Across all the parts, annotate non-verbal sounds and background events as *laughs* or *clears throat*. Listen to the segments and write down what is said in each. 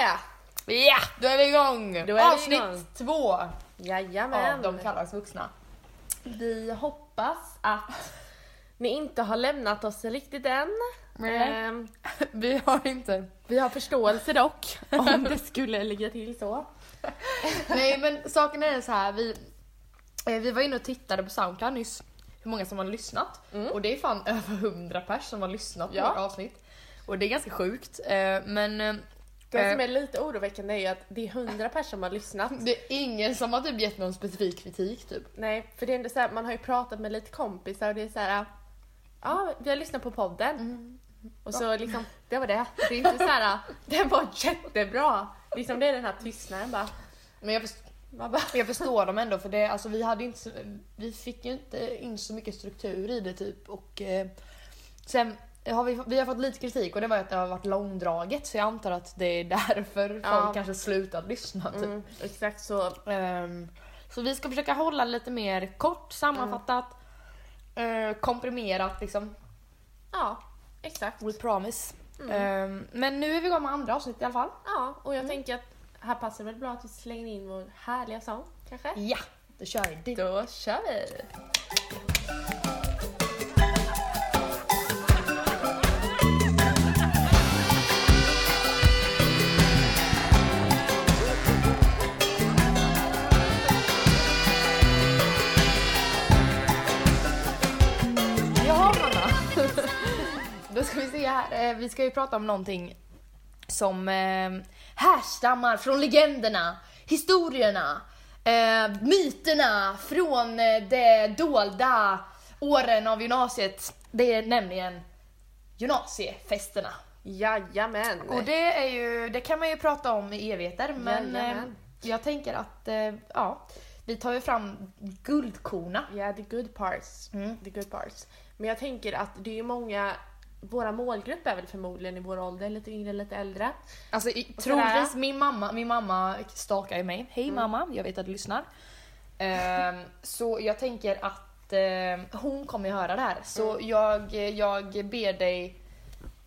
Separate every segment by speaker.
Speaker 1: ja!
Speaker 2: Ja, då är vi igång!
Speaker 1: Då är vi
Speaker 2: Avsnitt
Speaker 1: igång.
Speaker 2: två
Speaker 1: Jajamän.
Speaker 2: av De kallar oss vuxna.
Speaker 1: Vi hoppas att ni inte har lämnat oss riktigt än.
Speaker 2: Nej.
Speaker 1: Ehm, *laughs*
Speaker 2: Vi har inte...
Speaker 1: vi har förståelse dock, *laughs* om det skulle ligga till så. *laughs*
Speaker 2: Nej men saken är så här, vi, eh, vi var inne och tittade på Soundcloud nyss hur många som har lyssnat.
Speaker 1: Mm.
Speaker 2: Och det är fan över 100 pers som har lyssnat på
Speaker 1: Ja.
Speaker 2: vårt avsnitt. Och det är ganska sjukt. eh, Men eh,
Speaker 1: Det som är lite oroväckande är ju att det är 100 personer som har lyssnat.
Speaker 2: det är ingen som har typ gett någon specifik kritik typ.
Speaker 1: Nej, för det är ändå så här, man har ju pratat med lite kompisar och det är så här. Ja, vi har lyssnat på podden. Och så liksom, det var det. Det är inte så här, *laughs* den var jättebra. Liksom det är den här tystnaden bara.
Speaker 2: Men jag, först, jag förstår dem ändå för det, alltså, vi, hade inte, vi fick ju inte in så mycket struktur i det typ. Och eh, sen har vi, vi har fått lite kritik och det var att det har varit långdraget så jag antar att det är därför
Speaker 1: Ja.
Speaker 2: folk kanske slutat lyssna. Typ.
Speaker 1: mm, exakt så.
Speaker 2: Ehm, så vi ska försöka hålla lite mer kort, sammanfattat, eh, komprimerat liksom.
Speaker 1: Ja, exakt.
Speaker 2: We promise.
Speaker 1: Mm.
Speaker 2: Ehm, men nu är vi igång med andra avsnitt i alla fall.
Speaker 1: Ja, och jag tänker att här passar det väl bra att vi slänger in vår härliga sång, kanske?
Speaker 2: Ja, då kör vi.
Speaker 1: Då kör vi!
Speaker 2: Då ska vi se här. Eh, Vi ska ju prata om någonting som eh, härstammar från legenderna, historierna, eh, myterna från de dolda åren av gymnasiet. Det är nämligen gymnasiefesterna.
Speaker 1: Jajamän!
Speaker 2: Och det är ju, det kan man ju prata om i evigheter men
Speaker 1: Jajamän.
Speaker 2: jag tänker att, ja, vi tar ju fram guldkorna.
Speaker 1: Ja, the good parts.
Speaker 2: Mm.
Speaker 1: The good parts. Men jag tänker att det är många, våra målgrupp är väl förmodligen i vår ålder, lite yngre, lite äldre.
Speaker 2: Alltså i, troligtvis min mamma, min mamma stakar ju mig. Hej mamma, jag vet att du lyssnar. *laughs* Ehm, så jag tänker att ehm, hon kommer ju höra det här. Så jag, jag ber dig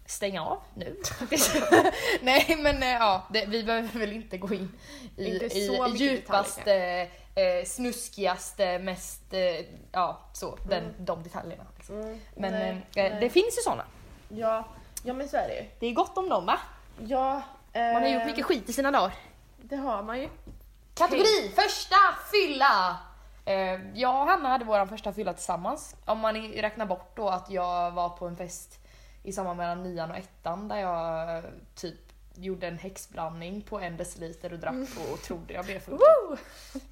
Speaker 2: stänga av nu. *laughs* *laughs* Nej men eh, ja, det, vi behöver väl inte gå in i, i djupaste, eh, snuskigaste, mest, eh, ja så, den,
Speaker 1: Mm.
Speaker 2: de detaljerna. Liksom.
Speaker 1: Mm,
Speaker 2: Men
Speaker 1: nej,
Speaker 2: eh,
Speaker 1: nej.
Speaker 2: det finns ju såna.
Speaker 1: Ja, ja men så är det ju.
Speaker 2: Det är gott om dem va?
Speaker 1: Ja,
Speaker 2: Man har gjort
Speaker 1: eh,
Speaker 2: mycket skit i sina dagar.
Speaker 1: Det har man ju.
Speaker 2: Kategori första fylla! Eh, jag och Hanna hade vår första fylla tillsammans. Om man räknar bort då att jag var på en fest i samband mellan nian och ettan där jag eh, typ gjorde en häxblandning på en deciliter och drack på och trodde jag blev full.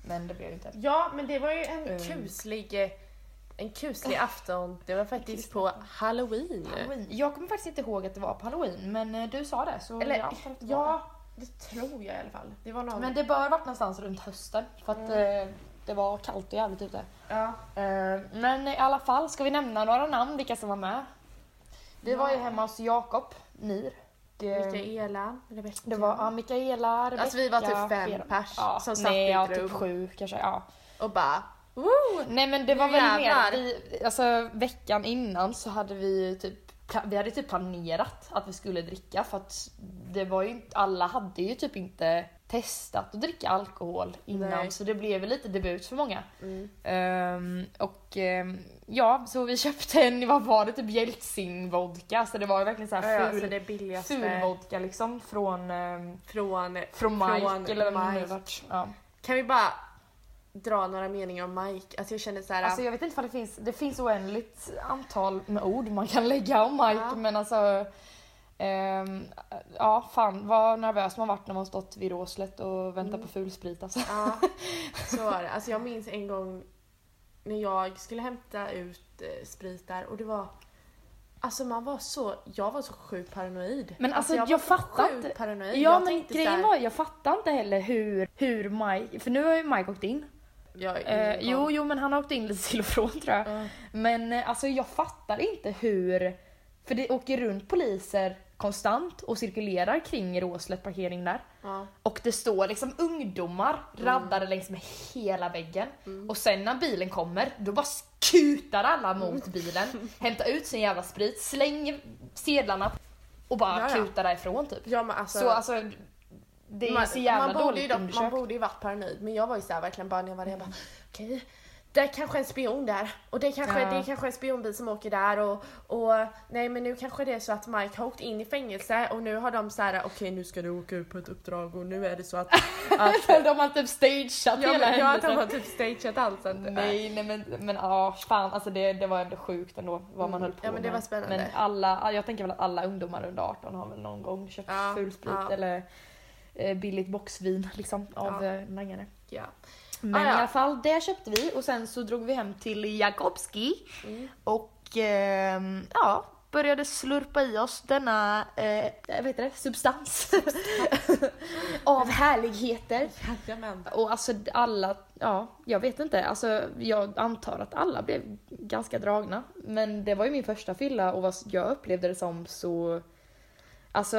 Speaker 2: Men det blev jag inte.
Speaker 1: Ja, men det var ju en
Speaker 2: Mm.
Speaker 1: kuslig, eh, en kuslig afton. Det var faktiskt på halloween.
Speaker 2: Halloween. Jag kommer faktiskt inte ihåg att det var på halloween men eh, du sa det så
Speaker 1: Eller
Speaker 2: jag det
Speaker 1: ja, det tror jag i alla fall. Det var
Speaker 2: det.
Speaker 1: någon...
Speaker 2: Men det bör varit någonstans runt hösten för att eh, det var kallt och jävligt ute.
Speaker 1: ja.
Speaker 2: Eh, Men i alla fall, ska vi nämna några namn, vilka som var med? Vi var ju
Speaker 1: Ja.
Speaker 2: hemma hos Jakob. Det,
Speaker 1: Mikaela, Rebecka.
Speaker 2: det var ja, Mikaela, Rebecka,
Speaker 1: Alltså vi var typ fem pers
Speaker 2: ja,
Speaker 1: som satt
Speaker 2: nej,
Speaker 1: i
Speaker 2: ja,
Speaker 1: ett rum
Speaker 2: typ sju kanske. Ja.
Speaker 1: och bara Woo!
Speaker 2: Nej men det var
Speaker 1: Nu
Speaker 2: väl
Speaker 1: jävlar.
Speaker 2: mer, vi, alltså veckan innan så hade vi typ vi hade typ planerat att vi skulle dricka för att det var ju inte, alla hade ju typ inte testat att dricka alkohol innan
Speaker 1: Nej.
Speaker 2: så det blev lite debut för många.
Speaker 1: Mm.
Speaker 2: Ehm, och ehm, ja, så vi köpte en, vad var det, typ Jeltsin-vodka. Så det var ju verkligen så
Speaker 1: Ja,
Speaker 2: här
Speaker 1: alltså
Speaker 2: ful,
Speaker 1: det billigaste
Speaker 2: ful vodka liksom från, um,
Speaker 1: från...
Speaker 2: från Mike
Speaker 1: Från
Speaker 2: eller vem det nu varit. Ja.
Speaker 1: Kan vi bara dra några meningar om Mike? Alltså jag känner så här.
Speaker 2: Alltså jag vet inte om det finns, det finns oändligt antal med ord man kan lägga om Mike
Speaker 1: Ja.
Speaker 2: men alltså ehm, ja, fan vad nervös man varit när man stått vid Råslet och väntat
Speaker 1: Mm.
Speaker 2: på fulsprit alltså.
Speaker 1: Ja, så var det. Alltså jag minns en gång när jag skulle hämta ut eh, sprit där och det var Alltså man var så, jag var så sjukt paranoid.
Speaker 2: Men alltså, jag
Speaker 1: var så
Speaker 2: fattar inte.
Speaker 1: paranoid.
Speaker 2: Ja
Speaker 1: jag
Speaker 2: men grejen
Speaker 1: här,
Speaker 2: var, jag fattar inte heller hur, hur Mike, för nu har ju Mike åkt in.
Speaker 1: Jag,
Speaker 2: Eh, jo, jo men han har åkt in lite till och från tror jag.
Speaker 1: Ja.
Speaker 2: Men eh, alltså jag fattar inte hur, för det åker runt poliser konstant och cirkulerar kring Råslet parkering där.
Speaker 1: Ja.
Speaker 2: Och det står liksom ungdomar raddade längs med hela väggen. Och sen när bilen kommer, då bara skutar alla mot bilen, *laughs* hämtar ut sin jävla sprit, slänger sedlarna och bara
Speaker 1: Ja, ja.
Speaker 2: kutar därifrån typ.
Speaker 1: ja men alltså,
Speaker 2: Så alltså, det är
Speaker 1: man,
Speaker 2: så jävla
Speaker 1: man borde ju
Speaker 2: dåligt
Speaker 1: dock, Man borde ju varit paranoid men jag var ju såhär verkligen bara när jag var där jag bara okej det är kanske en spion där och det är kanske,
Speaker 2: Ja.
Speaker 1: det är kanske en spionbil som åker där och, och nej men nu kanske det är så att Mike har åkt in i fängelse och nu har de så här: okej nu ska du åka ut på ett uppdrag och nu är det så att, *laughs* att
Speaker 2: de har typ stageat
Speaker 1: ja,
Speaker 2: hela
Speaker 1: ja, de har typ stageat allt sånt.
Speaker 2: Nej, nej men, men ja, fan alltså det, det var ändå sjukt ändå vad man
Speaker 1: Mm.
Speaker 2: höll på
Speaker 1: Ja, men det
Speaker 2: med.
Speaker 1: var spännande.
Speaker 2: Men alla, jag tänker väl att alla ungdomar under 18 har väl någon gång köpt
Speaker 1: Ja,
Speaker 2: fulsprit
Speaker 1: ja.
Speaker 2: eller billigt boxvin *laughs* liksom av
Speaker 1: Ja.
Speaker 2: langare.
Speaker 1: Ja.
Speaker 2: Men
Speaker 1: Ah, ja.
Speaker 2: i alla fall, det köpte vi och sen så drog vi hem till Jakobski
Speaker 1: Mm.
Speaker 2: och ehm, ja, började slurpa i oss denna, eh, vad heter det, substans *laughs* av härligheter.
Speaker 1: Jajamän.
Speaker 2: Och alltså alla, ja, jag vet inte, alltså jag antar att alla blev ganska dragna. Men det var ju min första fylla och vad jag upplevde det som så Alltså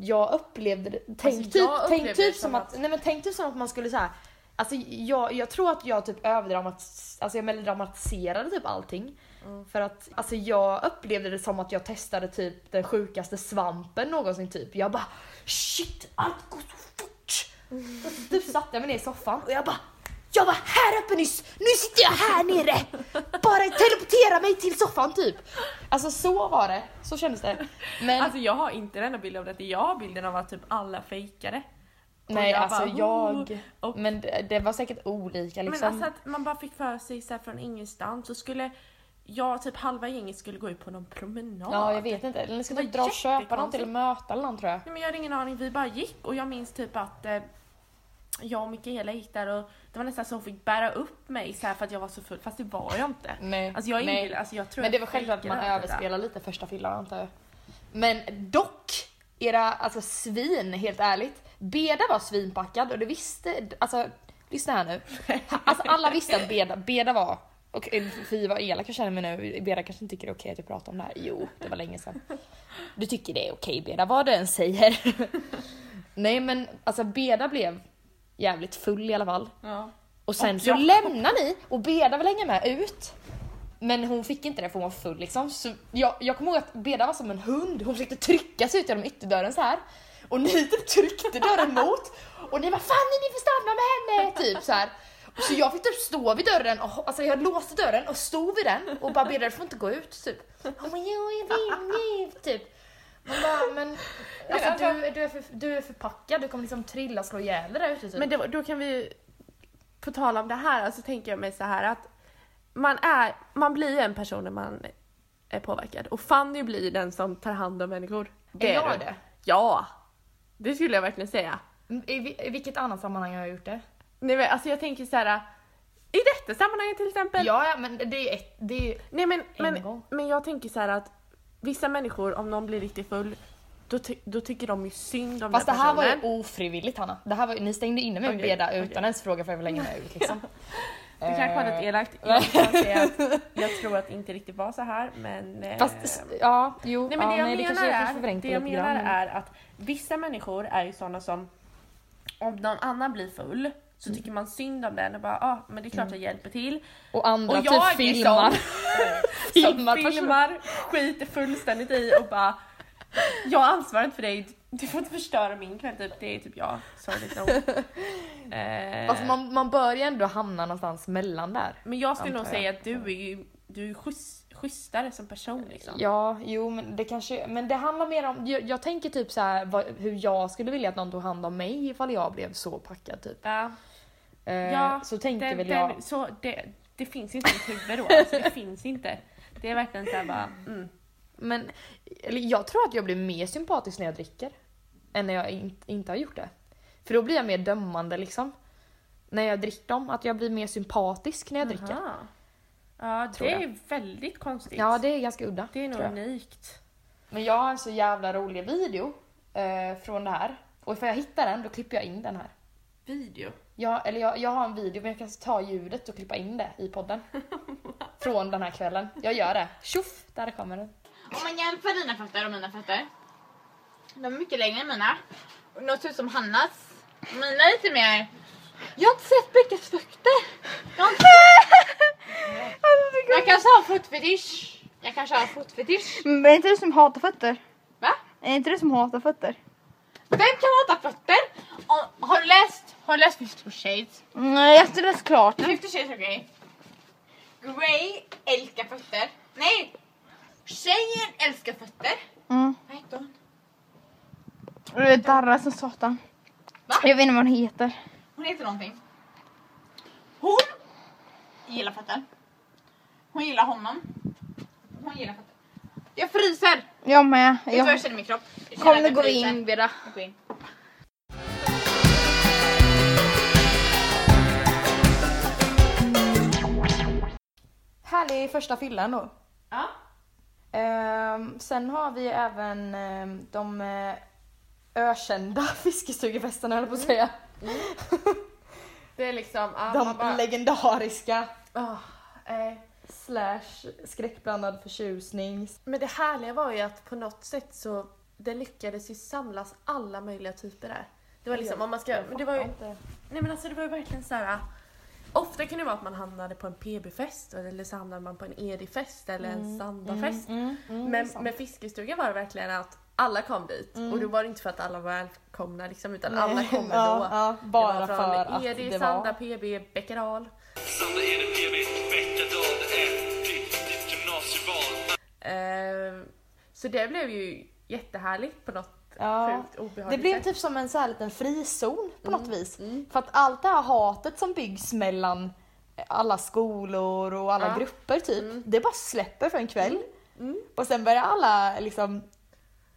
Speaker 2: jag upplevde det, tänk
Speaker 1: Alltså,
Speaker 2: typ, tänk typ som
Speaker 1: som
Speaker 2: att, nej men tänk typ som att man skulle säga Alltså jag, jag tror att jag typ överdramatiserade, alltså jag melodramatiserade typ allting.
Speaker 1: Mm.
Speaker 2: För att alltså jag upplevde det som att jag testade typ den sjukaste svampen någonsin typ. Jag bara shit, allt går så fort. Och så typ satte jag mig ner i soffan och jag bara jag var här uppe nyss, nu sitter jag här nere! Bara teleportera mig till soffan typ. Alltså så var det, så kändes det. Men
Speaker 1: Alltså jag har inte den bilden av det, jag har bilden av att typ alla fejkade.
Speaker 2: Nej
Speaker 1: jag
Speaker 2: alltså
Speaker 1: bara,
Speaker 2: jag,
Speaker 1: och-
Speaker 2: men det, det var säkert olika liksom.
Speaker 1: Men alltså att man bara fick för sig så från ingenstans så skulle jag typ halva gänget skulle gå ut på någon promenad.
Speaker 2: Ja jag vet inte, eller ni
Speaker 1: var
Speaker 2: typ dra och köpa
Speaker 1: jättekonstigt.
Speaker 2: eller möta eller något tror jag.
Speaker 1: Nej, men jag hade ingen aning, vi bara gick och jag minns typ att eh, jag och Mikaela gick där och det var nästan så hon fick bära upp mig så här för att jag var så full, fast det var jag inte.
Speaker 2: Nej,
Speaker 1: Alltså jag,
Speaker 2: nej.
Speaker 1: alltså jag tror
Speaker 2: Men det var självklart att man överspelar lite första fyllan antar jag. Men dock, era alltså svin, helt ärligt. Beda var svinpackad och det visste, alltså lyssna här nu. Alltså alla visste att Beda, Beda var, och fy vad elak jag känner mig nu, Beda kanske inte tycker det är okej att jag pratar om det här. Jo, det var länge sedan. Du tycker det är okej Beda, vad du än säger. Nej men alltså Beda blev jävligt full i alla fall.
Speaker 1: Ja.
Speaker 2: Och sen
Speaker 1: Och
Speaker 2: så
Speaker 1: jag-
Speaker 2: lämnar ni och Beda vill hänga med ut. Men hon fick inte det för hon var full liksom. Så jag, jag kommer ihåg att Beda var som en hund. Hon försökte trycka sig ut genom ytterdörren så här. Och ni typ tryckte dörren *laughs* mot. Och ni var fan ni får stanna med henne! Typ så här. Och Så jag fick typ stå vid dörren, och, alltså jag låste dörren och stod vid den och bara Beda du får inte gå ut typ. Hon bara jo jag vill nu typ. Man bara men alltså, *laughs*
Speaker 1: alltså-
Speaker 2: du, du, är för, du är förpackad, du kommer liksom trilla och slå ihjäl dig där ute typ.
Speaker 1: Men det, var- då kan vi, på tal om det här, alltså tänker jag mig så här att man är, man blir en person när man är påverkad och Fanny blir den som tar hand om människor.
Speaker 2: är jag
Speaker 1: du.
Speaker 2: det?
Speaker 1: Ja! Det skulle jag verkligen säga.
Speaker 2: I, vi- I vilket annat sammanhang har jag gjort det?
Speaker 1: Nej men alltså jag tänker så här. I detta sammanhanget till exempel.
Speaker 2: Ja, ja men det är ett, det är
Speaker 1: Nej men,
Speaker 2: En
Speaker 1: men,
Speaker 2: gång.
Speaker 1: men jag tänker så här att vissa människor, om någon blir riktigt full, då, ty- då tycker de ju synd om
Speaker 2: Fast det
Speaker 1: den
Speaker 2: här var ju ofrivilligt Hanna. Det här var, ni stängde inne mig Beda
Speaker 1: okej.
Speaker 2: utan ens fråga för jag vill hänga med ut liksom. *laughs*
Speaker 1: Det kanske var något
Speaker 2: Eh,
Speaker 1: elakt. Jag att *laughs* jag tror att det inte riktigt var så här men... eh,
Speaker 2: Fast ja, jo,
Speaker 1: Nej men
Speaker 2: ja,
Speaker 1: det jag
Speaker 2: nej, det
Speaker 1: menar,
Speaker 2: kanske jag
Speaker 1: är, det
Speaker 2: det
Speaker 1: jag
Speaker 2: lite
Speaker 1: menar är att vissa människor är ju sådana som om någon annan blir full så tycker man synd om den och bara ah, men det är klart jag hjälper till.
Speaker 2: Och andra
Speaker 1: Och jag är
Speaker 2: typ filmar.
Speaker 1: sån
Speaker 2: filmar *laughs*
Speaker 1: som filmar, skiter fullständigt i och bara jag har ansvaret för dig, du får inte förstöra min kväll typ. Det är typ jag, sorgligt nog. *laughs* Eh,
Speaker 2: Alltså man, man bör ju ändå hamna någonstans mellan där.
Speaker 1: men jag skulle nog
Speaker 2: jag.
Speaker 1: säga att du är ju du är schysst, schysstare som person liksom.
Speaker 2: Ja, jo men det kanske, men det handlar mer om, jag, jag tänker typ så här vad, hur jag skulle vilja att någon tog hand om mig ifall jag blev så packad typ.
Speaker 1: Ja.
Speaker 2: Eh,
Speaker 1: Ja,
Speaker 2: så tänker
Speaker 1: den,
Speaker 2: väl jag.
Speaker 1: den, så det, det finns inte i mitt huvud då, alltså, det finns inte. Det är verkligen såhär bara, mm.
Speaker 2: Men eller jag tror att jag blir mer sympatisk när jag dricker. Än när jag in, inte har gjort det. För då blir jag mer dömande liksom. När jag dricker dem, att jag blir mer sympatisk när jag dricker.
Speaker 1: Aha. Ja, det är väldigt konstigt.
Speaker 2: Ja, det är ganska udda.
Speaker 1: det är nog unikt.
Speaker 2: Men jag har en så jävla rolig video eh, från det här. Och ifall jag hittar den, då klipper jag in den här.
Speaker 1: Video.
Speaker 2: Jag, eller jag, jag har en video, men jag kan ta ljudet och klippa in det i podden. *laughs* Från den här kvällen. Jag gör det. Tjoff! Där kommer den.
Speaker 3: Om man jämför dina fötter och mina fötter. De är mycket längre än mina. Och Något ut som Hannas. Mina är lite mer... Jag har inte sett Beckes fötter. Jag, inte... *laughs* jag kanske har fotfetisch. Jag kanske har fotfetisch.
Speaker 4: Men är inte du som hatar fötter?
Speaker 3: Va?
Speaker 4: Är inte du som hatar fötter?
Speaker 3: Vem kan hata fötter? Har du läst Fifty Shades?
Speaker 2: Nej, jag har inte läst klart.
Speaker 3: Fifty Shades of Grey. Grey älskar fötter. Nej! Tjejen älskar fötter.
Speaker 2: Mm.
Speaker 3: Vad hette hon?
Speaker 2: Det darrar som satan.
Speaker 3: Va?
Speaker 2: Jag vet inte vad hon heter.
Speaker 3: Hon heter någonting. Hon gillar fötter. Hon gillar honom. Hon gillar fötter. Jag fryser!
Speaker 2: Jag med.
Speaker 3: Vet du vad jag känner i min kropp? Jag känner
Speaker 2: Kom
Speaker 3: att
Speaker 2: nu
Speaker 3: jag
Speaker 2: går
Speaker 3: fryser.
Speaker 2: in Vera.
Speaker 3: Jag går in.
Speaker 2: Härlig första fylla ändå.
Speaker 3: Ja.
Speaker 2: Ehm, sen har vi även ehm, de eh, ökända *laughs* fiskestugefesterna höll jag på att säga.
Speaker 1: Det är liksom, ja,
Speaker 2: De
Speaker 1: bara,
Speaker 2: legendariska
Speaker 1: Åh, eh.
Speaker 2: Slash skräckblandad förtjusning.
Speaker 1: Men det härliga var ju att på något sätt så det lyckades ju samlas alla möjliga typer där. Det var liksom, om man ska, men det var ju, nej men alltså det var ju verkligen så här. Ofta kan det vara att man hamnade på en PB-fest eller så hamnade man på en ED-fest eller en Sandafest.
Speaker 2: Mm, mm,
Speaker 1: Men
Speaker 2: sant.
Speaker 1: med fiskestugan var det verkligen att alla kom dit och då var det inte för att alla var välkomna liksom, utan
Speaker 2: Nej.
Speaker 1: alla kom *laughs* ändå.
Speaker 2: Ja, ja, bara
Speaker 1: det var
Speaker 2: för
Speaker 1: från
Speaker 2: att
Speaker 1: ED,
Speaker 2: det
Speaker 1: Sanda,
Speaker 2: var.
Speaker 1: PB, Bäckeral.
Speaker 4: Sandra Edebjörn, Bäckadal, är ditt, ditt gymnasieval.
Speaker 1: Eh, så det blev ju jättehärligt på något
Speaker 2: Ja. Det blev typ som en så här liten frizon på något
Speaker 1: Mm,
Speaker 2: vis. För att allt det här hatet som byggs mellan alla skolor och alla
Speaker 1: Ja. Mm.
Speaker 2: grupper typ, det bara släpper för en kväll. Och sen börjar alla liksom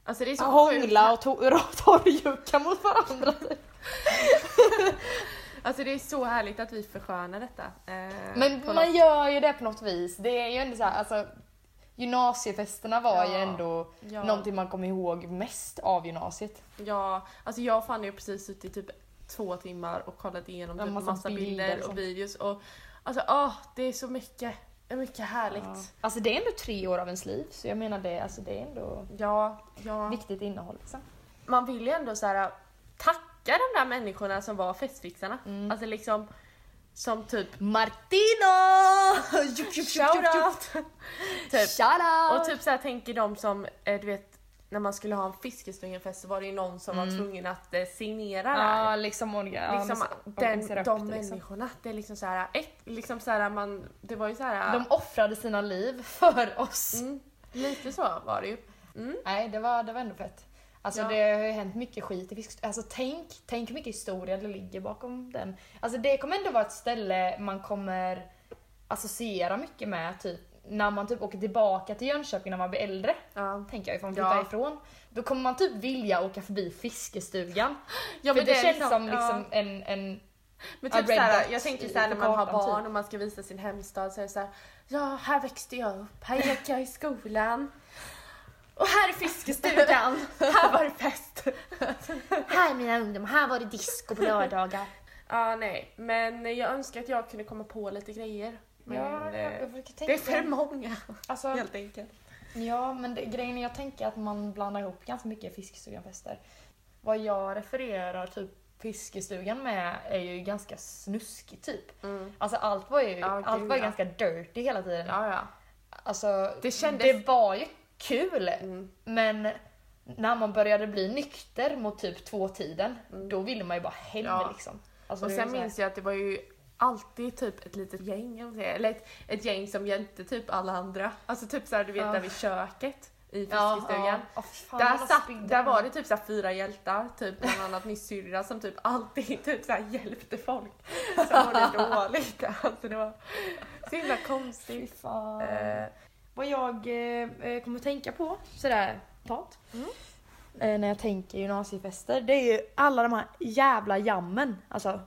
Speaker 1: Alltså det är så
Speaker 2: hångla
Speaker 1: sjukt.
Speaker 2: och to- *laughs* torrjucka mot varandra. *laughs*
Speaker 1: Alltså det är så härligt att vi förskönar detta. eh,
Speaker 2: Men man
Speaker 1: något-
Speaker 2: gör ju det på något vis. Det är ju ändå så här, alltså gymnasiefesterna var ju
Speaker 1: Ja.
Speaker 2: ändå
Speaker 1: Ja.
Speaker 2: någonting man kommer ihåg mest av gymnasiet.
Speaker 1: Ja, alltså jag fann ju precis suttit typ två timmar och kollat igenom
Speaker 2: Ja,
Speaker 1: typ
Speaker 2: massa
Speaker 1: massa,
Speaker 2: bilder
Speaker 1: bilder
Speaker 2: och
Speaker 1: och videos och alltså åh, det är så mycket, mycket härligt. Ja,
Speaker 2: Alltså det är ändå tre år av ens liv, så jag menar det, alltså det är ändå
Speaker 1: ja.
Speaker 2: viktigt innehåll. Liksom.
Speaker 1: Man vill ju ändå så här tacka de där människorna som var festfixarna.
Speaker 2: Mm.
Speaker 1: Alltså liksom som typ
Speaker 2: Martino! *laughs*
Speaker 1: shoutout! *laughs* typ.
Speaker 2: Shoutout!
Speaker 1: Och typ så här tänker de som, eh, du vet, när man skulle ha en fiskestugefest så var det ju någon som var tvungen att eh, signera där.
Speaker 2: Mm. Ja, liksom, orga,
Speaker 1: liksom,
Speaker 2: ja,
Speaker 1: den, de
Speaker 2: liksom.
Speaker 1: människorna, det är liksom så här, ett, liksom så här, man, det var ju så här,
Speaker 2: De offrade sina liv för oss.
Speaker 1: mm, lite så var det ju. Mm.
Speaker 2: Nej, det var, det var ändå fett. Alltså
Speaker 1: Ja.
Speaker 2: det har ju hänt mycket skit i fisk... Alltså tänk, tänk hur mycket historia det ligger bakom den. Alltså det kommer ändå vara ett ställe man kommer associera mycket med typ när man typ åker tillbaka till Jönköping när man blir äldre.
Speaker 1: Ja.
Speaker 2: Tänker jag ifrån
Speaker 1: Ja.
Speaker 2: flytta ifrån. Då kommer man typ vilja åka förbi fiskestugan.
Speaker 1: Ja,
Speaker 2: För det,
Speaker 1: är
Speaker 2: känns
Speaker 1: liksom-
Speaker 2: som
Speaker 1: ja.
Speaker 2: liksom en, en
Speaker 1: Men
Speaker 2: Ja,
Speaker 1: typ såhär, jag tänker såhär när man har
Speaker 2: kartan,
Speaker 1: barn
Speaker 2: typ.
Speaker 1: och man ska visa sin hemstad så är det såhär, ja här växte jag upp, här gick jag i skolan. Och här är fiskestugan, här var det fest.
Speaker 2: Här mina ungdomar, här var det disco på lördagar.
Speaker 1: Ja nej, men jag önskar att jag kunde komma på lite grejer. Men
Speaker 2: Ja,
Speaker 1: eh,
Speaker 2: jag försöker tänka.
Speaker 1: det är för många
Speaker 2: Alltså,
Speaker 1: helt enkelt.
Speaker 2: Ja, men det, grejen är jag tänker att man blandar ihop ganska mycket fiskestugan-fester. Vad jag refererar typ fiskestugan med är ju ganska snuskigt typ.
Speaker 1: Mm.
Speaker 2: Alltså allt var ju,
Speaker 1: Ja,
Speaker 2: allt var ju
Speaker 1: ja.
Speaker 2: ganska dirty hela tiden.
Speaker 1: Ja ja.
Speaker 2: Alltså,
Speaker 1: Det kändes-
Speaker 2: det var ju kul,
Speaker 1: Mm.
Speaker 2: men när man började bli nykter mot typ två tiden, då ville man ju bara hem
Speaker 1: Mm. Ja.
Speaker 2: liksom. Alltså,
Speaker 1: Och sen minns jag att det var ju alltid typ ett litet gäng, eller ett, ett gäng som hjälpte typ alla andra. Alltså typ såhär du vet
Speaker 2: Ja.
Speaker 1: där vid köket i
Speaker 2: Ja,
Speaker 1: fiskestugan.
Speaker 2: ja. Fan,
Speaker 1: Där, satt, där var det typ så här fyra hjältar, typ bland annat min syrra som typ alltid *laughs* typ så här hjälpte folk som mådde *laughs* dåligt. Alltså det var så himla konstigt. Eh,
Speaker 2: Vad jag eh, eh, kommer tänka på sådär spontant eh, när jag tänker gymnasiefester, det är ju alla de här jävla jammen. Alltså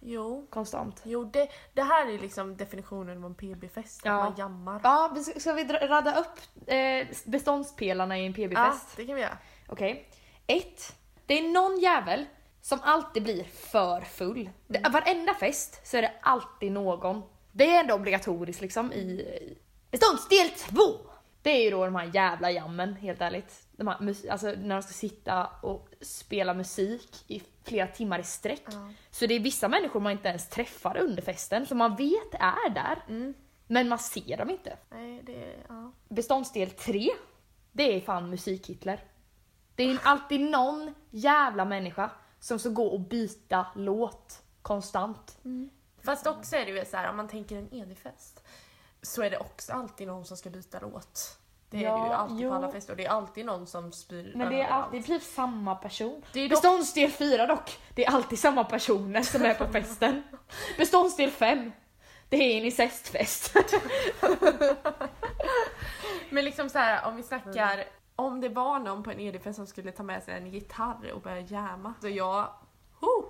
Speaker 1: jo,
Speaker 2: konstant.
Speaker 1: jo det, det här är liksom definitionen av en PB-fest,
Speaker 2: Ja.
Speaker 1: att man jammar.
Speaker 2: Ja, ska, vi radda upp eh, beståndspelarna i en
Speaker 1: Ja,
Speaker 2: PB-fest?
Speaker 1: det kan vi göra.
Speaker 2: Okej. Ett. Det är någon jävel som alltid blir för full. Det, varenda fest så är det alltid någon. Det är ändå obligatoriskt liksom i beståndsdel två. Det är ju då de här jävla jammen, helt ärligt. De här, mus- alltså när de ska sitta och spela musik i flera timmar i sträck.
Speaker 1: Ja.
Speaker 2: Så det är vissa människor man inte ens träffar under festen, som man vet är där.
Speaker 1: Mm.
Speaker 2: Men man ser dem inte.
Speaker 1: Nej, det, ja.
Speaker 2: Beståndsdel 3, det är fan musik-Hitler. Det är alltid någon jävla människa som ska gå och byta låt konstant.
Speaker 1: Fast också är det ju så här, om man tänker en Edifest så är det också alltid någon som ska byta låt. Det är
Speaker 2: Ja,
Speaker 1: det ju alltid
Speaker 2: jo.
Speaker 1: på alla fester och det är alltid någon som spyr
Speaker 2: Men det är alltid typ samma person.
Speaker 1: Det är dock-
Speaker 2: Beståndsdel 4 dock, det är alltid samma personer som är på *laughs* festen. Beståndsdel 5, det är en incestfest. *laughs*
Speaker 1: Men liksom så här, om vi snackar, om det var någon på en Edifest som skulle ta med sig en gitarr och börja jamma. Så jag, oh,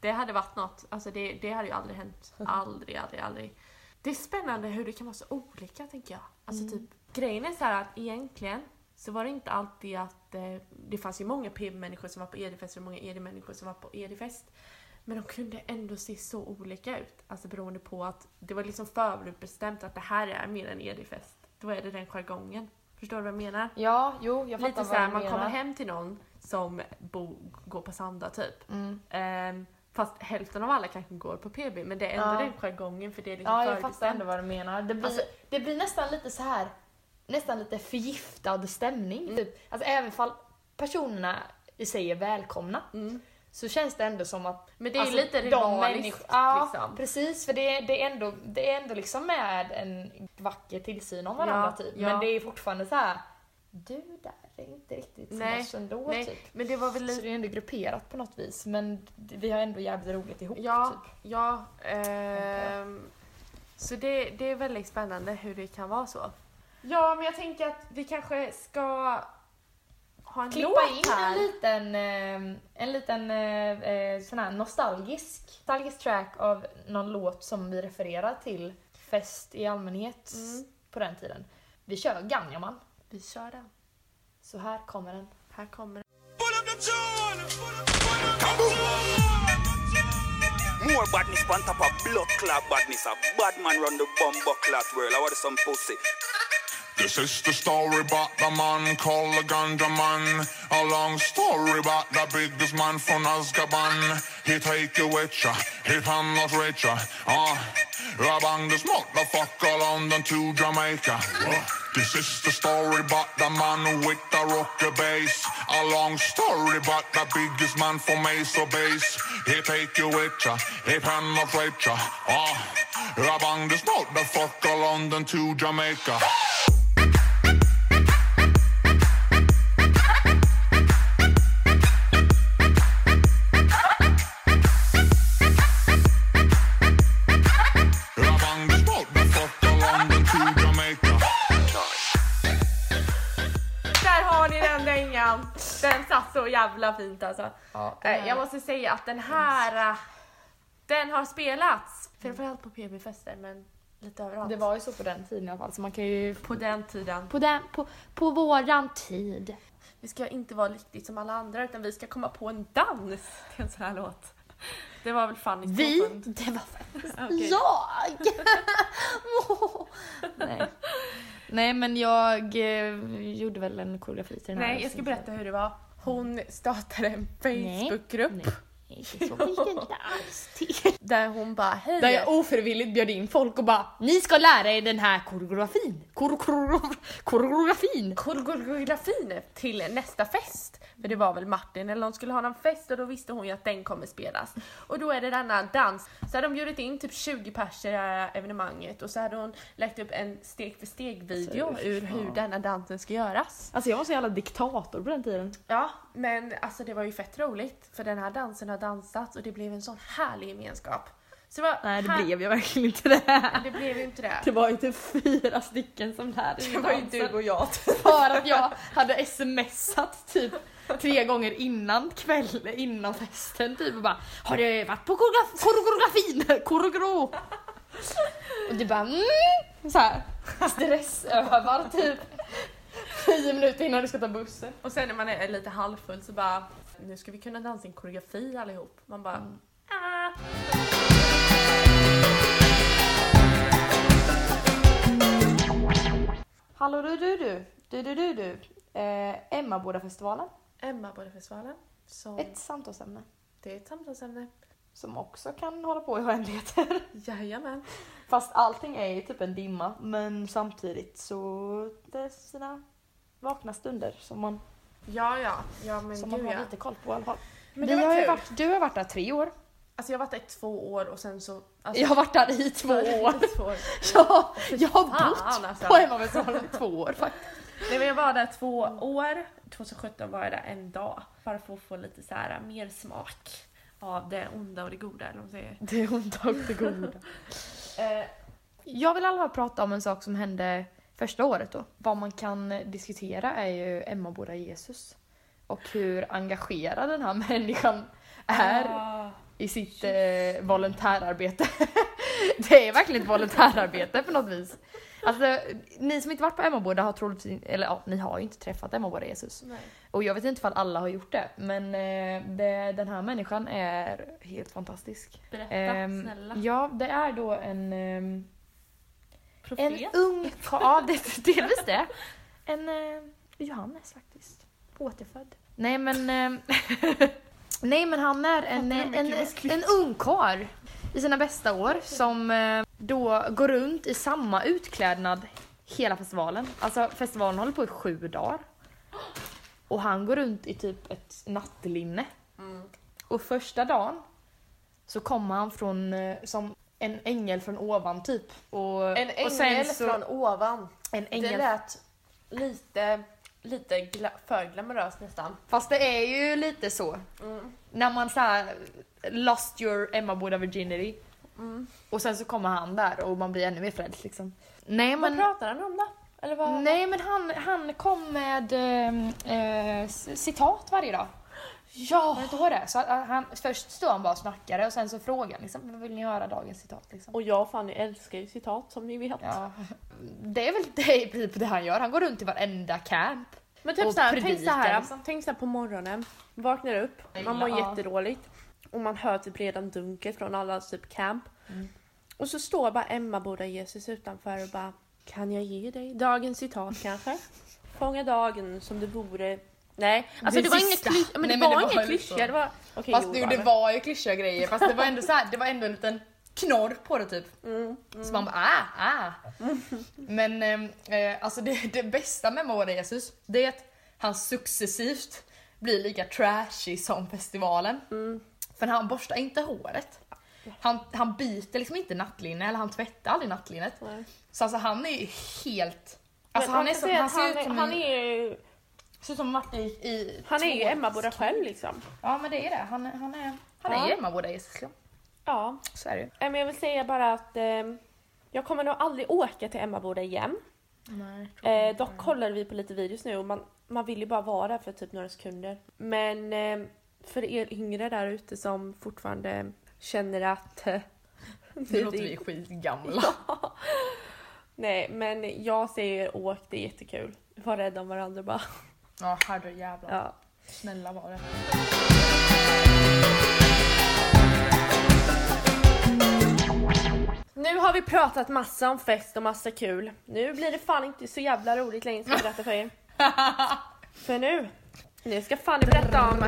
Speaker 1: det hade varit något. Alltså det, det hade ju aldrig hänt. *laughs* Aldrig, aldrig, aldrig. Det är spännande hur det kan vara så olika tänker jag. Alltså typ, grejen är så att egentligen så var det inte alltid att eh, det fanns ju många PB-människor som var på Edifest och många ED-människor som var på Edifest. Men de kunde ändå se så olika ut. Alltså beroende på att det var liksom förutbestämt att det här är mer en Edifest. Då är det den jargongen. Förstår du vad jag menar?
Speaker 2: Ja, jo, jag fattar
Speaker 1: Lite
Speaker 2: vad
Speaker 1: såhär,
Speaker 2: du
Speaker 1: man
Speaker 2: menar.
Speaker 1: kommer hem till någon som bo, går på Sanda typ.
Speaker 2: Mm.
Speaker 1: Ehm, fast hälften av alla kanske går på PB, men det ändå
Speaker 2: Ja.
Speaker 1: den jargongen för det är liksom
Speaker 2: Ja, jag fattar ändå vad du menar. Det blir,
Speaker 1: Alltså-
Speaker 2: det blir nästan lite så här, nästan lite förgiftad stämning.
Speaker 1: Mm.
Speaker 2: Typ. Alltså även fall personerna i sig är välkomna
Speaker 1: Mm.
Speaker 2: så känns det ändå som att
Speaker 1: Men det är
Speaker 2: Alltså,
Speaker 1: lite
Speaker 2: människor- Ja,
Speaker 1: liksom.
Speaker 2: precis. För det, det, är ändå, det är ändå liksom med en vacker tillsyn om varandra
Speaker 1: Ja,
Speaker 2: typ.
Speaker 1: ja.
Speaker 2: Men det är fortfarande så här. du där är inte riktigt som
Speaker 1: Nej,
Speaker 2: oss ändå
Speaker 1: Nej,
Speaker 2: typ.
Speaker 1: men det var väl
Speaker 2: Så det är ändå grupperat på något vis. Men det- vi har ändå jävligt roligt ihop
Speaker 1: Ja,
Speaker 2: typ.
Speaker 1: ja. ehm, så det, det är väldigt spännande hur det kan vara så. Ja, men jag tänker att vi kanske ska ha en
Speaker 2: Klippa
Speaker 1: låt
Speaker 2: in
Speaker 1: här.
Speaker 2: en liten, eh, en liten eh, eh, sån här nostalgisk, nostalgisk track av någon låt som vi refererar till fest i allmänhet
Speaker 1: Mm.
Speaker 2: på den tiden. Vi kör Ganjaman.
Speaker 1: Vi kör den.
Speaker 2: Så här kommer den.
Speaker 1: Här kommer den.
Speaker 4: Put up the tune! Kaboom!
Speaker 5: More badness on top of blood clot badness. A bad man run the bumbo clot world. I want some pussy.
Speaker 6: This is the story about the man called the Ganja Man. A long story about the biggest man from Azkaban. He take you with ya, he penetrate ya. Ah, I bang this motherfucker London to Jamaica. This is the story about the man with the rocker bass. A long story about the biggest man from Mesa Base. He take you with ya, he penetrate ya. Ah, I bang this motherfucker London to Jamaica.
Speaker 1: Så jävla fint alltså.
Speaker 2: Ja,
Speaker 1: Eh, Jag måste säga att den här, eh, den har spelats. Framförallt på PB-fester men lite överallt.
Speaker 2: Det var ju så på den tiden i alla fall, så man kan ju...
Speaker 1: på den tiden.
Speaker 2: På, den, på, på våran tid.
Speaker 1: Vi ska inte vara riktigt som alla andra utan vi ska komma på en dans till en sån här låt. Det var väl Fannys
Speaker 2: Vi?
Speaker 1: påfund.
Speaker 2: Det var faktiskt *laughs* jag! *laughs* Nej. Nej men jag eh, gjorde väl en koreografi till den här.
Speaker 1: Nej, jag ska berätta hur det var. Hon startade en Facebookgrupp
Speaker 2: Nej, inte så gick det inte alls till.
Speaker 1: där hon bara hej.
Speaker 2: Där jag ofrivilligt bjöd in folk och bara Ni ska lära er den här koreografin. Kore- kore- Koreografin.
Speaker 1: koreografin till nästa fest. För det var väl Martin eller någon skulle ha någon fest och då visste hon ju att den kommer spelas. Och då är det denna dans. Så hade de bjudit in typ 20 pers i det här evenemanget och så hade hon lagt upp en steg för steg video
Speaker 2: Alltså,
Speaker 1: ur hur denna dansen ska göras.
Speaker 2: Alltså jag var så jävla diktator på den tiden.
Speaker 1: Ja, men alltså det var ju fett roligt för den här dansen har dansats och det blev en sån härlig gemenskap. Så det
Speaker 2: Nej det
Speaker 1: här-
Speaker 2: blev ju verkligen inte det.
Speaker 1: det blev ju inte det.
Speaker 2: Det var ju typ fyra stycken som lärde
Speaker 1: Det var ju du och jag.
Speaker 2: För att jag hade smsat typ tre gånger innan kväll, innan festen typ och bara Har du varit på koreograf- koreografin? *laughs* Koreogro! Och du bara mm, så här stressövar typ tio minuter innan du ska ta bussen.
Speaker 1: Och sen när man är lite halvfull så bara nu ska vi kunna dansa en koreografi allihop. Man bara ah.
Speaker 2: Hallå du du du, du du du du. Eh, Emmaboda-festivalen,
Speaker 1: Emmaboda-festivalen. Som,
Speaker 2: ett samtalsämne
Speaker 1: det är ett samtalsämne.
Speaker 2: som också kan hålla på i oändligheter. *laughs*
Speaker 1: Jajamän.
Speaker 2: Fast allting är ju typ en dimma men samtidigt så det är sina vakna stunder som man,
Speaker 1: Ja, ja. Ja, men
Speaker 2: som man
Speaker 1: gud
Speaker 2: har
Speaker 1: ja.
Speaker 2: lite koll på i alla fall.
Speaker 1: Men
Speaker 2: Vi
Speaker 1: det
Speaker 2: har ju
Speaker 1: kul.
Speaker 2: varit, du har varit där tre år.
Speaker 1: Alltså jag har varit där i två år och sen så... Alltså,
Speaker 2: Jag har varit där i två år.
Speaker 1: två år. *laughs*
Speaker 2: Ja, jag har
Speaker 1: Fan,
Speaker 2: bott
Speaker 1: alltså.
Speaker 2: på Hemmafestivalen i två år faktiskt.
Speaker 1: Nej men jag var där två år. 2017 var jag där en dag. Bara för att få lite så här mer smak av det onda och det goda eller vad man säger.
Speaker 2: Det onda och det goda. *laughs*
Speaker 1: Eh,
Speaker 2: Jag vill i alla fall prata om en sak som hände första året då. Vad man kan diskutera är ju Emmaboda Jesus. Och hur engagerad den här *laughs* människan är
Speaker 1: ah,
Speaker 2: i sitt eh, volontärarbete. *laughs* det är verkligen ett volontärarbete på något vis. Alltså, ni som inte varit på Emmaboda har troligtvis, eller ja, ni har ju inte träffat Emmaboda Jesus.
Speaker 1: nej.
Speaker 2: Och jag vet inte ifall alla har gjort det, men eh, det, den här människan är helt fantastisk.
Speaker 1: Berätta,
Speaker 2: Ehm,
Speaker 1: snälla.
Speaker 2: Ja, det är då en, ehm,
Speaker 1: Profet?
Speaker 2: en ung karl, ja det, delvis det. En eh, Johannes faktiskt. Återfödd. Nej men, ehm, *laughs* nej men han är en,
Speaker 1: hur
Speaker 2: en, en, ung karl i sina bästa år som eh, då går runt i samma utklädnad hela festivalen. Alltså festivalen håller på i sju dagar. Och han går runt i typ ett nattlinne.
Speaker 1: Mm.
Speaker 2: Och första dagen så kommer han från, eh, som en ängel från ovan typ. Och,
Speaker 1: En
Speaker 2: och sen
Speaker 1: ängel
Speaker 2: så-
Speaker 1: från ovan.
Speaker 2: En
Speaker 1: Det
Speaker 2: ängel.
Speaker 1: lät lite, lite gla- för glamoröst nästan.
Speaker 2: Fast det är ju lite så.
Speaker 1: Mm.
Speaker 2: När man så här lost your Emma Boda virginity.
Speaker 1: Mm.
Speaker 2: Och sen så kommer han där och man blir ännu mer frälst liksom. Nej
Speaker 1: Vad
Speaker 2: men,
Speaker 1: pratar han om då? Eller vad?
Speaker 2: nej, men han, han kom med eh, eh, citat varje dag.
Speaker 1: Ja!
Speaker 2: Inte hört det? Så han, först stod han bara och snackade och sen så frågade han liksom, "Vad vill ni höra dagens citat liksom?
Speaker 1: Och jag och Fanny älskar ju citat som ni vet.
Speaker 2: Ja, det är väl det är i princip det han gör. Han går runt i varenda camp.
Speaker 1: Men typ såhär, tänk såhär,
Speaker 2: liksom.
Speaker 1: tänk såhär på morgonen, vaknar upp, man mår
Speaker 2: Ja.
Speaker 1: jättedåligt och man hör typ redan dunket från alla typ camp.
Speaker 2: Mm.
Speaker 1: Och så står bara Emma Boda Jesus utanför och bara Kan jag ge dig dagens citat kanske? Fånga dagen som det vore Nej, alltså det,
Speaker 2: Det
Speaker 1: var inget
Speaker 2: sista.
Speaker 1: klyscha, men
Speaker 2: Nej,
Speaker 1: det
Speaker 2: men det
Speaker 1: var
Speaker 2: var liksom-
Speaker 1: klyscha, det var... Okej,
Speaker 2: Fast
Speaker 1: jo,
Speaker 2: det,
Speaker 1: var
Speaker 2: det var ju klyschiga grejer fast det var ändå så här, det var ändå en liten knorr på det typ.
Speaker 1: Mm,
Speaker 2: Så man bara ah, ah. Men eh, alltså det, det bästa med Moa Jesus, det är att han successivt blir lika trashy som festivalen.
Speaker 1: Mm.
Speaker 2: För han borstar inte håret. Han, han byter liksom inte nattlinne, eller han tvättar aldrig nattlinnet.
Speaker 1: Nej.
Speaker 2: Så alltså han är ju helt... Alltså han
Speaker 1: man
Speaker 2: är som, han
Speaker 1: att
Speaker 2: ser
Speaker 1: han,
Speaker 2: ut som
Speaker 1: är, han är
Speaker 2: ser ut som Martin i, i
Speaker 1: han är ju
Speaker 2: två-
Speaker 1: Emma Boda själv liksom.
Speaker 2: Ja men det är det, han, är- han är, han
Speaker 1: Ja.
Speaker 2: är ju Emma Boda Jesus. liksom.
Speaker 1: Ja,
Speaker 2: Så är det ju.
Speaker 1: Men jag vill säga bara att eh, jag kommer nog aldrig åka till Emmaboda igen.
Speaker 2: Nej,
Speaker 1: Eh, dock kollar vi på lite videos nu och man, man vill ju bara vara där för typ några sekunder. Men eh, för er yngre där ute som fortfarande känner att... Eh, *laughs*
Speaker 2: Nu låter vi skitgamla.
Speaker 1: Nej men jag säger åk, det är jättekul. Var rädda om varandra bara.
Speaker 2: Ja herrejävlar.
Speaker 1: Ja.
Speaker 2: Snälla var det.
Speaker 1: Nu har vi pratat massa om fest och massa kul. Nu blir det fan inte så jävla roligt längre ska jag berätta för er. *laughs* för nu, nu ska Fanny berätta om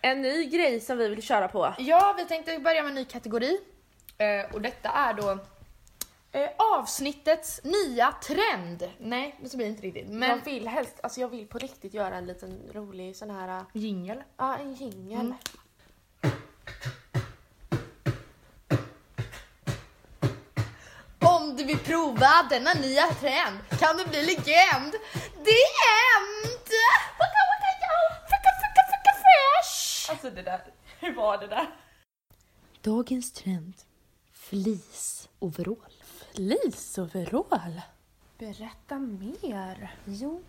Speaker 1: en ny grej som vi vill köra på.
Speaker 2: Ja, vi tänkte börja med en ny kategori. Eh, och detta är då eh, avsnittets nya trend. Nej, det så blir det inte riktigt.
Speaker 1: Men
Speaker 2: Men
Speaker 1: jag vill helst, alltså jag vill på riktigt göra en liten rolig sån här, ja
Speaker 2: jingel.
Speaker 1: en jingel.
Speaker 2: Mm. Om du vill prova denna nya trend kan du bli legend. DM! Waka, yo! Fresh!
Speaker 1: Alltså det där, hur var det där?
Speaker 2: Dagens trend. Fleeceoverall.
Speaker 1: Fleeceoverall? Berätta mer.
Speaker 2: Jo,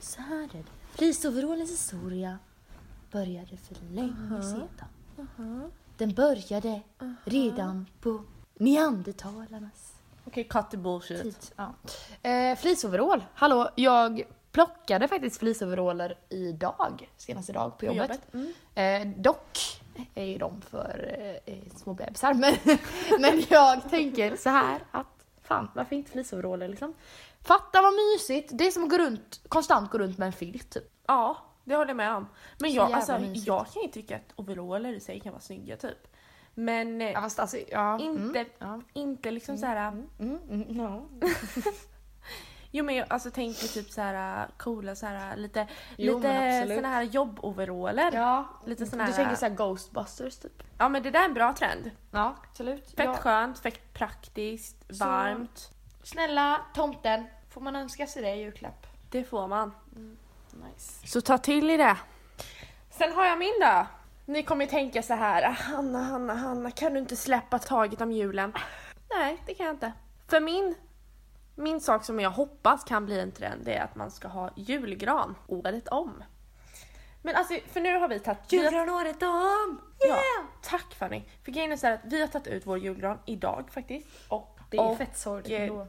Speaker 2: så här är det. Fleeceoverallens historia började för länge sedan. Den började redan på neandertalarnas
Speaker 1: Okej, cut the bullshit.
Speaker 2: tid. Ja. Eh, fleeceoverall. Hallå, jag plockade faktiskt fleeceoveraller idag, senaste dag på jobbet.
Speaker 1: Mm.
Speaker 2: Eh, dock är ju de för eh, små bebisar. Men, *laughs* men jag tänker så här att fan, varför inte fleeceoveraller liksom? Fatta vad mysigt! Det är som att gå runt, konstant gå runt med en filt typ.
Speaker 1: Ja, det håller jag med om. Men jag, alltså,
Speaker 2: mysigt.
Speaker 1: jag kan ju tycka att overaller i sig kan vara snygga typ. Men eh,
Speaker 2: Ja, fast alltså, ja.
Speaker 1: inte,
Speaker 2: Mm, ja.
Speaker 1: inte liksom så här.
Speaker 2: Mm, mm, ja. *laughs*
Speaker 1: Jo men jag alltså, tänker typ så här äh, coola så här äh, lite,
Speaker 2: Jo,
Speaker 1: lite såna här jobboveraller.
Speaker 2: Ja,
Speaker 1: Lite sån här-
Speaker 2: Du tänker såhär Ghostbusters typ?
Speaker 1: Ja men det där är en bra trend.
Speaker 2: Ja, absolut.
Speaker 1: Fett
Speaker 2: Ja.
Speaker 1: skönt, fett praktiskt,
Speaker 2: Så-
Speaker 1: varmt.
Speaker 2: Snälla tomten, får man önska sig det i julklapp?
Speaker 1: Det får man.
Speaker 2: Nice.
Speaker 1: Så ta till i det. Sen har jag min då. Ni kommer tänka så här, Hanna, Hanna, Hanna, kan du inte släppa taget om julen? Nej, det kan jag inte. För min, min sak som jag hoppas kan bli en trend, det är att man ska ha julgran året om. Men alltså, för nu har vi tagit...
Speaker 2: Julgran året om!
Speaker 1: Ja, tack Fanny. För grejen är så att vi har tagit ut vår julgran idag faktiskt. Och
Speaker 2: Det är
Speaker 1: och,
Speaker 2: fett sorgligt
Speaker 1: eh,
Speaker 2: ändå.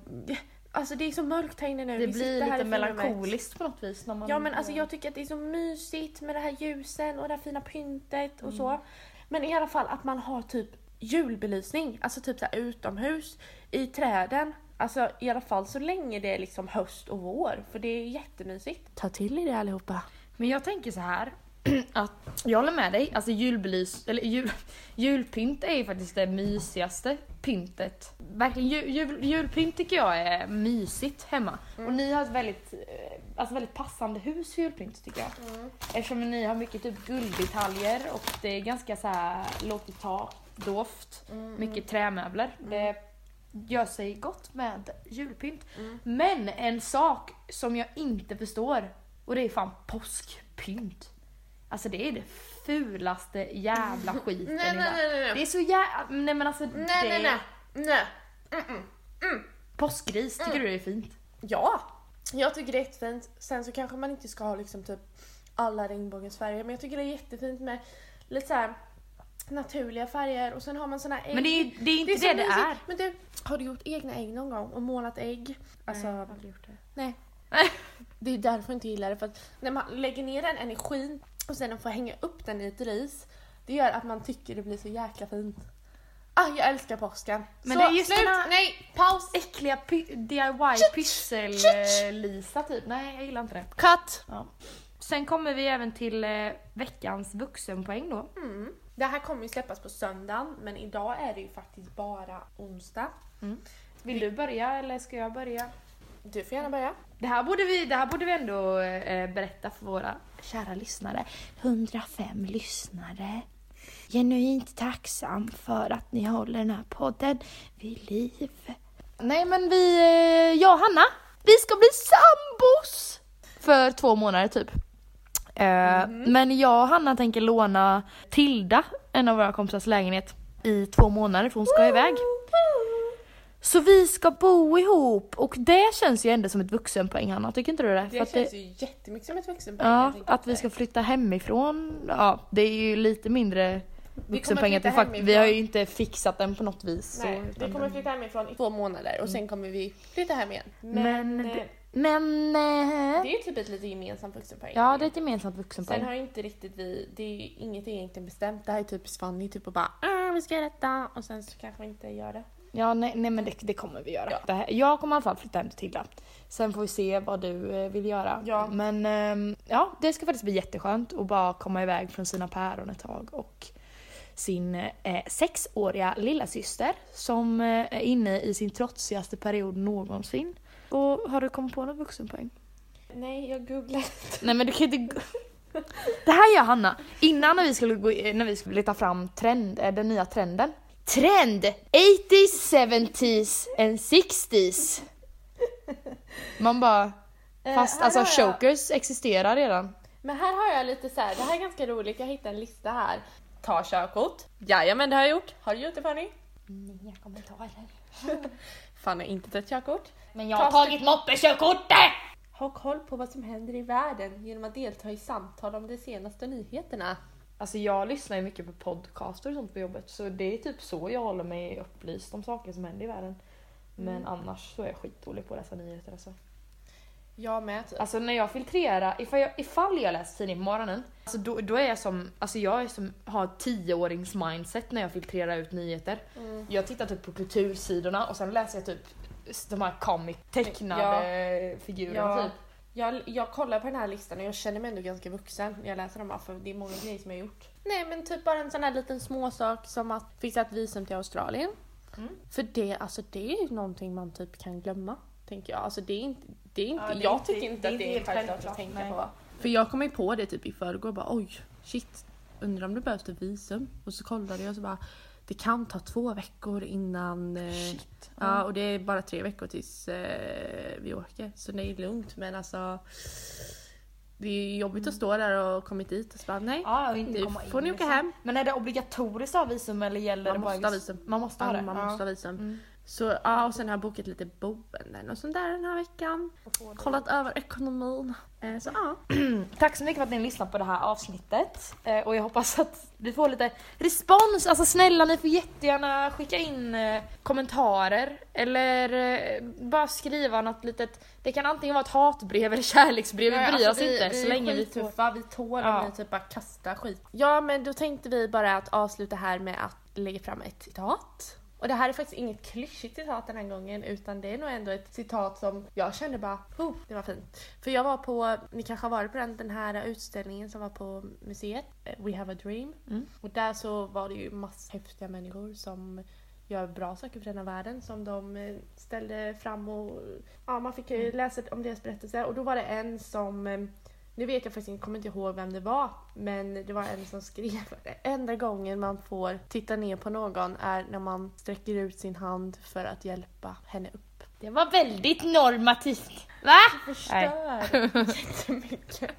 Speaker 1: Alltså det är så mörkt här inne nu.
Speaker 2: Det
Speaker 1: Vi
Speaker 2: blir lite melankoliskt på något vis när man...
Speaker 1: Ja men alltså jag tycker att det är så mysigt med det här ljusen och det här fina pyntet och
Speaker 2: Mm.
Speaker 1: så. Men i alla fall att man har typ julbelysning, alltså typ så här utomhus, i träden. Alltså i alla fall så länge det är liksom höst och vår, för det är jättemysigt. Ta till er det allihopa.
Speaker 2: Men jag tänker så här *clears throat* att jag håller med dig, alltså julbelys, eller jul, julpynt är ju faktiskt det mysigaste pyntet. Verkligen, jul, jul, julpynt tycker jag är mysigt hemma. Och ni har ett väldigt, eh, alltså väldigt passande hus för julpynt tycker jag. Eftersom ni har mycket typ gulddetaljer och det är ganska så här lågt i tak, doft, mycket trämöbler. Det gör sig gott med julpynt. Men en sak som jag inte förstår och det är fan påskpynt. Alltså det är det fulaste jävla *laughs* skiten
Speaker 1: Nej, nej, nej, nej.
Speaker 2: Det är så jävla... Nej men alltså
Speaker 1: Nej
Speaker 2: det...
Speaker 1: nej nej, nej.
Speaker 2: Påskgris, tycker du det är fint?
Speaker 1: Ja, jag tycker det är jättefint. Sen så kanske man inte ska ha liksom typ alla regnbågens färger, men jag tycker det är jättefint med lite så här naturliga färger och sen har man såna här ägg.
Speaker 2: Men det är, det är inte det
Speaker 1: så
Speaker 2: det,
Speaker 1: mysigt.
Speaker 2: är.
Speaker 1: Men du, har du gjort egna ägg någon gång och målat ägg? Alltså,
Speaker 2: Nej, jag har aldrig gjort det.
Speaker 1: nej. *laughs* Det är därför jag inte gillar det, för att när man lägger ner den energin och sen får hänga upp den i ett ris, det gör att man tycker det blir så jäkla fint. Ah, jag älskar påsken.
Speaker 2: Men
Speaker 1: så,
Speaker 2: det är just
Speaker 1: slut! Nej, paus!
Speaker 2: Äckliga py- DIY pyssel-Lisa typ. Nej, jag gillar inte det.
Speaker 1: Cut!
Speaker 2: Ja. Sen kommer vi även till eh, veckans vuxenpoäng då.
Speaker 1: Mm. Det här kommer ju släppas på söndagen, men idag är det ju faktiskt bara onsdag.
Speaker 2: Vill du börja eller ska jag börja?
Speaker 1: Du får gärna börja.
Speaker 2: Det här borde vi, det här borde vi ändå eh, berätta för våra kära lyssnare. 105 lyssnare. Genuint tacksam för att ni håller den här podden vid liv. Nej men vi, eh, jag och Hanna, vi ska bli sambos! För två månader typ. Eh, Men jag och Hanna tänker låna Tilda, en av våra kompisars lägenhet, i två månader för hon ska iväg. Så vi ska bo ihop och det känns ju ändå som ett vuxenpoäng Hanna, tycker inte du det? För
Speaker 1: Det
Speaker 2: att
Speaker 1: känns ju jättemycket som ett vuxenpoäng.
Speaker 2: Ja, att vi ska flytta hemifrån. Ja, det är ju lite mindre vuxenpoäng. att Vi, fakt- vi har ju inte fixat den på något vis.
Speaker 1: Nej,
Speaker 2: så,
Speaker 1: vi kommer flytta hemifrån i två månader och sen kommer vi flytta hem igen. Men,
Speaker 2: Men,
Speaker 1: eh,
Speaker 2: det, men eh,
Speaker 1: det är ju typ ett lite gemensamt vuxenpoäng.
Speaker 2: ja, det är ett gemensamt
Speaker 1: Sen
Speaker 2: vuxenpoäng.
Speaker 1: har ju inte riktigt vi, det är ju inget egentligen bestämt. Det här är typ Fanny typ och bara ah, vi ska göra detta och sen så kanske vi inte gör det.
Speaker 2: Ja, nej, nej men det, det kommer vi göra. Det här, jag kommer i alla fall flytta hem till Tilda. Sen får vi se vad du eh, vill göra.
Speaker 1: Ja.
Speaker 2: Men ehm, ja, det ska faktiskt bli jätteskönt att bara komma iväg från sina päron ett tag och sin eh, sexåriga lilla syster som eh, är inne i sin trotsigaste period någonsin. Och har du kommit på någon vuxenpoäng?
Speaker 1: Nej, jag googlar.
Speaker 2: Nej men du kan inte... gå- Det här gör Hanna. Innan när vi skulle, gå, när vi skulle leta fram trend, eh, den nya trenden. Trend! 80s, 70s and 60s. Man bara... Fast
Speaker 1: här
Speaker 2: alltså
Speaker 1: har jag-
Speaker 2: chokers existerar redan.
Speaker 1: Men här har jag lite så här, det här är ganska roligt, jag hittade en lista här. Ta körkort. Jajamän det har jag gjort. Har du gjort det Fanny?
Speaker 2: Inga kommentarer. *laughs*
Speaker 1: Fanny har inte tagit körkort.
Speaker 2: Men jag
Speaker 1: har
Speaker 2: tagit moppekörkortet!
Speaker 1: Ha koll på vad som händer i världen genom att delta i samtal om de senaste nyheterna.
Speaker 2: Alltså jag lyssnar ju mycket på podcaster och sånt på jobbet så det är typ så jag håller mig upplyst om saker som händer i världen. Men annars så är jag skitdålig på att läsa nyheter alltså.
Speaker 1: Jag med typ.
Speaker 2: Alltså när jag filtrerar, ifall jag, ifall jag läser tidning på morgonen, alltså då, då är jag som, alltså jag är som, har tioårings mindset när jag filtrerar ut nyheter. Jag tittar typ på kultursidorna och sen läser jag typ de här comic tecknade figurerna
Speaker 1: Ja.
Speaker 2: typ.
Speaker 1: Jag, jag kollar på den här listan och jag känner mig ändå ganska vuxen när jag läser dem här, för det är många grejer som jag har gjort. Nej men typ bara en sån här liten småsak som att fixa ett visum till Australien. För det, alltså det är ju någonting man typ kan glömma. Tänker jag. Alltså det är inte, Det är inte,
Speaker 2: Ja, det är
Speaker 1: jag
Speaker 2: inte-
Speaker 1: tycker inte
Speaker 2: det är
Speaker 1: att det är
Speaker 2: inte helt
Speaker 1: självklart att
Speaker 2: självklart,
Speaker 1: tänka
Speaker 2: nej.
Speaker 1: på. För jag kom ju på det typ i förrgår bara oj shit undrar om det behövs ett visum och så kollade jag och så bara det kan ta två veckor innan eh, Ja och det är bara tre veckor tills eh, vi åker så det är lugnt men alltså det är jobbigt att stå där och kommit dit och så bara nej
Speaker 2: Ja, och inte
Speaker 1: nu
Speaker 2: komma in,
Speaker 1: får ni åka
Speaker 2: liksom.
Speaker 1: hem.
Speaker 2: Men är det obligatoriskt att ha visum eller gäller
Speaker 1: Man
Speaker 2: det bara
Speaker 1: måste ha visum.
Speaker 2: Man måste ha det?
Speaker 1: man
Speaker 2: ja.
Speaker 1: måste ha visum.
Speaker 2: Mm.
Speaker 1: Så ja, och sen har jag bokat lite boenden och sånt där den här veckan. Kollat över ekonomin. Eh, så ja. *clears throat*
Speaker 2: Tack så mycket för att ni lyssnat på det här avsnittet. Eh, och jag hoppas att vi får lite respons. Alltså snälla ni får jättegärna skicka in eh, kommentarer. Eller bara skriva något litet. Det kan antingen vara ett hatbrev eller kärleksbrev. Vi bryr oss inte så länge vi
Speaker 1: tuffa, vi tål
Speaker 2: Ja.
Speaker 1: om ni typ bara kastar skit. Ja men då tänkte vi bara att avsluta här med att lägga fram ett citat. Och det här är faktiskt inget klyschigt citat den här gången utan det är nog ändå ett citat som jag kände bara, oh, det var fint. För jag var på, ni kanske har varit på den, den här utställningen som var på museet, eh, We have a dream. Och där så var det ju massor häftiga människor som gör bra saker för denna världen som de eh, ställde fram och ja, man fick ju läsa om deras berättelse och då var det en som eh, nu vet jag faktiskt inte, kommer inte ihåg vem det var, men det var en som skrev enda gången man får titta ner på någon är när man sträcker ut sin hand för att hjälpa henne upp.
Speaker 2: Det var väldigt normativt. Va?
Speaker 1: Förstör *laughs* jättemycket.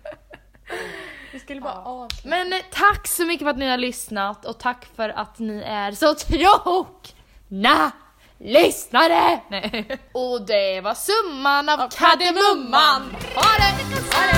Speaker 1: Vi skulle bara avsluta.
Speaker 2: Men eh, tack så mycket för att ni har lyssnat och tack för att ni är så trogna lyssnare! Nej. Och det var summan av kardemumman. Ha det!